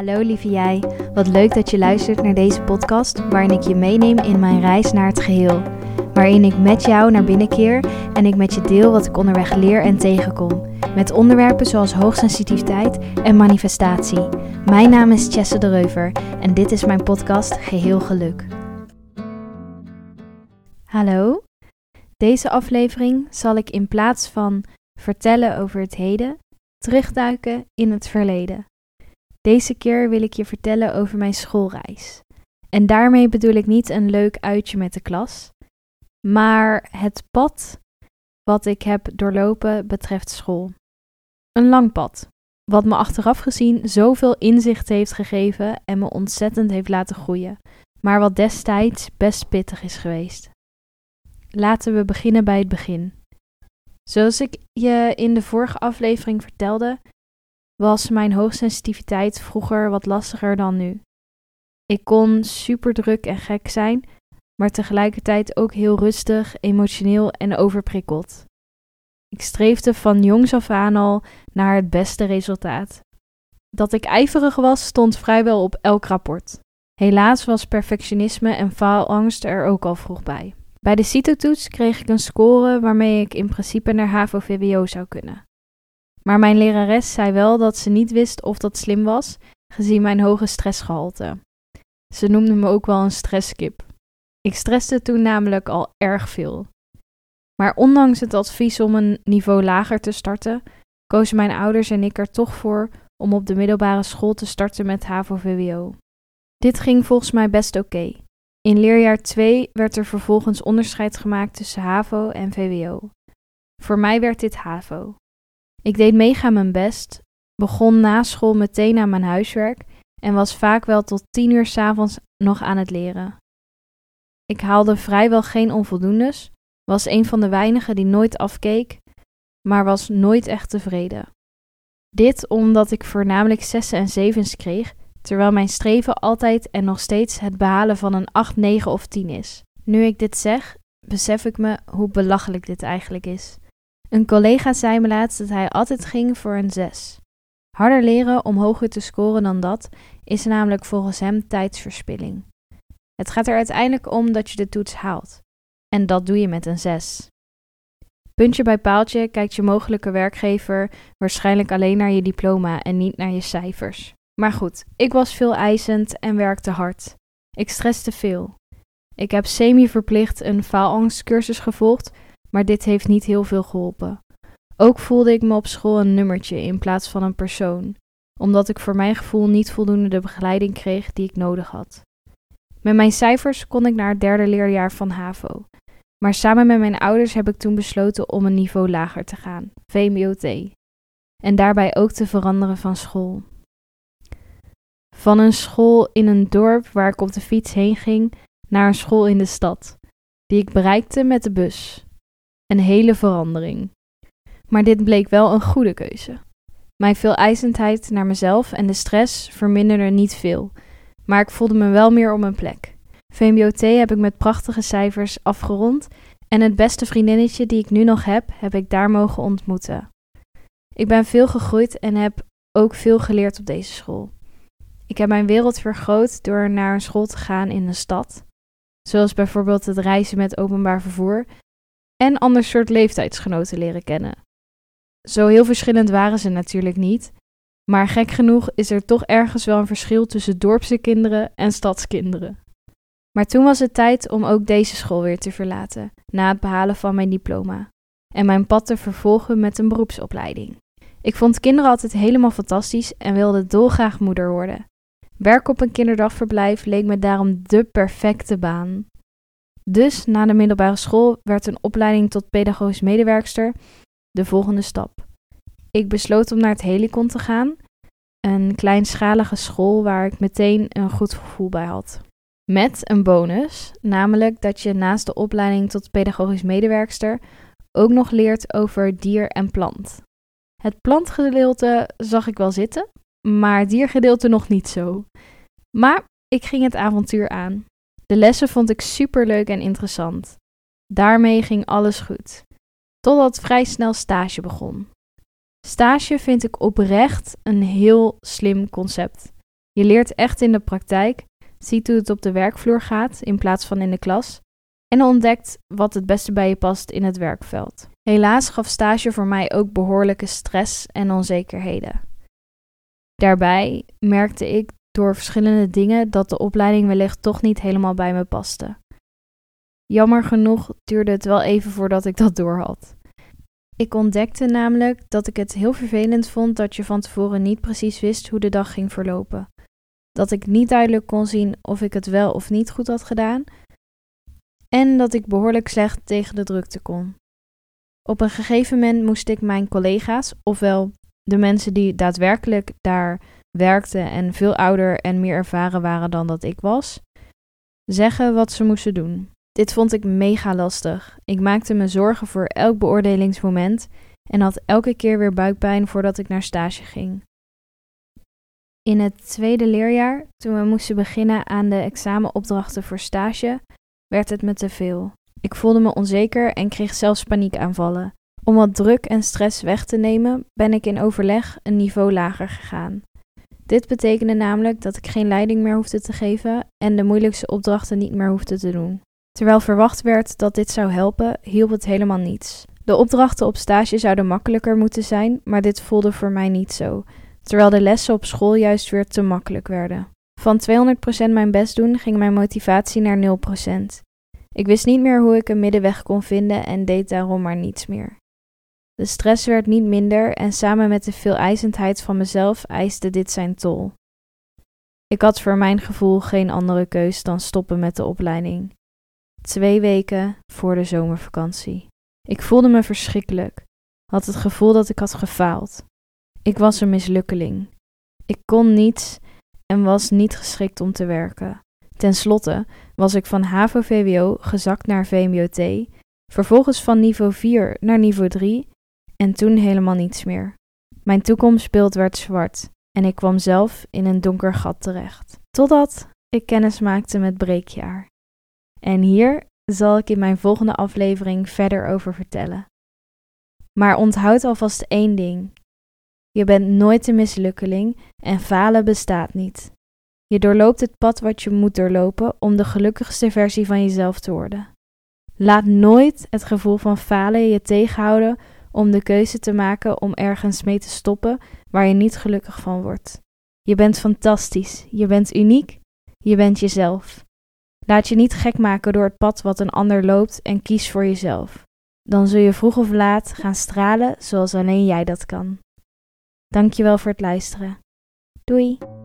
Hallo lieve jij, wat leuk dat je luistert naar deze podcast waarin ik je meeneem in mijn reis naar het geheel. Waarin ik met jou naar binnen keer en ik met je deel wat ik onderweg leer en tegenkom. Met onderwerpen zoals hoogsensitiviteit en manifestatie. Mijn naam is Chesse de Reuver en dit is mijn podcast Geheel Geluk. Hallo, deze aflevering zal ik in plaats van vertellen over het heden, terugduiken in het verleden. Deze keer wil ik je vertellen over mijn schoolreis. En daarmee bedoel ik niet een leuk uitje met de klas, maar het pad wat ik heb doorlopen betreft school. Een lang pad, wat me achteraf gezien zoveel inzicht heeft gegeven en me ontzettend heeft laten groeien, maar wat destijds best pittig is geweest. Laten we beginnen bij het begin. Zoals ik je in de vorige aflevering vertelde, was mijn hoogsensitiviteit vroeger wat lastiger dan nu. Ik kon super druk en gek zijn, maar tegelijkertijd ook heel rustig, emotioneel en overprikkeld. Ik streefde van jongs af aan al naar het beste resultaat. Dat ik ijverig was, stond vrijwel op elk rapport. Helaas was perfectionisme en faalangst er ook al vroeg bij. Bij de CITO-toets kreeg ik een score waarmee ik in principe naar HAVO-VWO zou kunnen. Maar mijn lerares zei wel dat ze niet wist of dat slim was, gezien mijn hoge stressgehalte. Ze noemde me ook wel een stresskip. Ik stresste toen namelijk al erg veel. Maar ondanks het advies om een niveau lager te starten, kozen mijn ouders en ik er toch voor om op de middelbare school te starten met HAVO-VWO. Dit ging volgens mij best oké. In leerjaar 2 werd er vervolgens onderscheid gemaakt tussen HAVO en VWO. Voor mij werd dit HAVO. Ik deed mega mijn best, begon na school meteen aan mijn huiswerk en was vaak wel tot tien uur s'avonds nog aan het leren. Ik haalde vrijwel geen onvoldoendes, was een van de weinigen die nooit afkeek, maar was nooit echt tevreden. Dit omdat ik voornamelijk zessen en zevens kreeg, terwijl mijn streven altijd en nog steeds het behalen van een 8, 9 of 10 is. Nu ik dit zeg, besef ik me hoe belachelijk dit eigenlijk is. Een collega zei me laatst dat hij altijd ging voor een 6. Harder leren om hoger te scoren dan dat is namelijk volgens hem tijdsverspilling. Het gaat er uiteindelijk om dat je de toets haalt. En dat doe je met een 6. Puntje bij paaltje kijkt je mogelijke werkgever waarschijnlijk alleen naar je diploma en niet naar je cijfers. Maar goed, ik was veel eisend en werkte hard. Ik stresste veel. Ik heb semi-verplicht een faalangstcursus gevolgd, maar dit heeft niet heel veel geholpen. Ook voelde ik me op school een nummertje in plaats van een persoon, omdat ik voor mijn gevoel niet voldoende de begeleiding kreeg die ik nodig had. Met mijn cijfers kon ik naar het derde leerjaar van HAVO, maar samen met mijn ouders heb ik toen besloten om een niveau lager te gaan, VMBOT, en daarbij ook te veranderen van school. Van een school in een dorp waar ik op de fiets heen ging, naar een school in de stad, die ik bereikte met de bus. Een hele verandering. Maar dit bleek wel een goede keuze. Mijn veeleisendheid naar mezelf en de stress verminderden niet veel, maar ik voelde me wel meer op mijn plek. VMBOT heb ik met prachtige cijfers afgerond en het beste vriendinnetje die ik nu nog heb, heb ik daar mogen ontmoeten. Ik ben veel gegroeid en heb ook veel geleerd op deze school. Ik heb mijn wereld vergroot door naar een school te gaan in een stad, zoals bijvoorbeeld het reizen met openbaar vervoer en ander soort leeftijdsgenoten leren kennen. Zo heel verschillend waren ze natuurlijk niet, maar gek genoeg is er toch ergens wel een verschil tussen dorpse kinderen en stadskinderen. Maar toen was het tijd om ook deze school weer te verlaten, na het behalen van mijn diploma, en mijn pad te vervolgen met een beroepsopleiding. Ik vond kinderen altijd helemaal fantastisch en wilde dolgraag moeder worden. Werk op een kinderdagverblijf leek me daarom de perfecte baan. Dus na de middelbare school werd een opleiding tot pedagogisch medewerkster de volgende stap. Ik besloot om naar het Helicon te gaan, een kleinschalige school waar ik meteen een goed gevoel bij had. Met een bonus, namelijk dat je naast de opleiding tot pedagogisch medewerkster ook nog leert over dier en plant. Het plantgedeelte zag ik wel zitten, maar het diergedeelte nog niet zo. Maar ik ging het avontuur aan. De lessen vond ik super leuk en interessant. Daarmee ging alles goed. Totdat vrij snel stage begon. Stage vind ik oprecht een heel slim concept. Je leert echt in de praktijk, ziet hoe het op de werkvloer gaat in plaats van in de klas en ontdekt wat het beste bij je past in het werkveld. Helaas gaf stage voor mij ook behoorlijke stress en onzekerheden. Daarbij merkte ik door verschillende dingen dat de opleiding wellicht toch niet helemaal bij me paste. Jammer genoeg duurde het wel even voordat ik dat doorhad. Ik ontdekte namelijk dat ik het heel vervelend vond dat je van tevoren niet precies wist hoe de dag ging verlopen. Dat ik niet duidelijk kon zien of ik het wel of niet goed had gedaan. En dat ik behoorlijk slecht tegen de drukte kon. Op een gegeven moment moest ik mijn collega's, ofwel de mensen die daadwerkelijk daar werkten en veel ouder en meer ervaren waren dan dat ik was, zeggen wat ze moesten doen. Dit vond ik mega lastig. Ik maakte me zorgen voor elk beoordelingsmoment en had elke keer weer buikpijn voordat ik naar stage ging. In het tweede leerjaar, toen we moesten beginnen aan de examenopdrachten voor stage, werd het me te veel. Ik voelde me onzeker en kreeg zelfs paniekaanvallen. Om wat druk en stress weg te nemen, ben ik in overleg een niveau lager gegaan. Dit betekende namelijk dat ik geen leiding meer hoefde te geven en de moeilijkste opdrachten niet meer hoefde te doen. Terwijl verwacht werd dat dit zou helpen, hielp het helemaal niets. De opdrachten op stage zouden makkelijker moeten zijn, maar dit voelde voor mij niet zo, terwijl de lessen op school juist weer te makkelijk werden. Van 200% mijn best doen ging mijn motivatie naar 0%. Ik wist niet meer hoe ik een middenweg kon vinden en deed daarom maar niets meer. De stress werd niet minder en samen met de veeleisendheid van mezelf eiste dit zijn tol. Ik had voor mijn gevoel geen andere keus dan stoppen met de opleiding. Twee weken voor de zomervakantie. Ik voelde me verschrikkelijk, had het gevoel dat ik had gefaald. Ik was een mislukkeling. Ik kon niets en was niet geschikt om te werken. Ten slotte was ik van HAVO-VWO gezakt naar VMBO-T, vervolgens van niveau 4 naar niveau 3 en toen helemaal niets meer. Mijn toekomstbeeld werd zwart en ik kwam zelf in een donker gat terecht. Totdat ik kennis maakte met breekjaar. En hier zal ik in mijn volgende aflevering verder over vertellen. Maar onthoud alvast één ding. Je bent nooit een mislukkeling en falen bestaat niet. Je doorloopt het pad wat je moet doorlopen om de gelukkigste versie van jezelf te worden. Laat nooit het gevoel van falen je tegenhouden om de keuze te maken om ergens mee te stoppen waar je niet gelukkig van wordt. Je bent fantastisch, je bent uniek, je bent jezelf. Laat je niet gek maken door het pad wat een ander loopt en kies voor jezelf. Dan zul je vroeg of laat gaan stralen zoals alleen jij dat kan. Dankjewel voor het luisteren. Doei!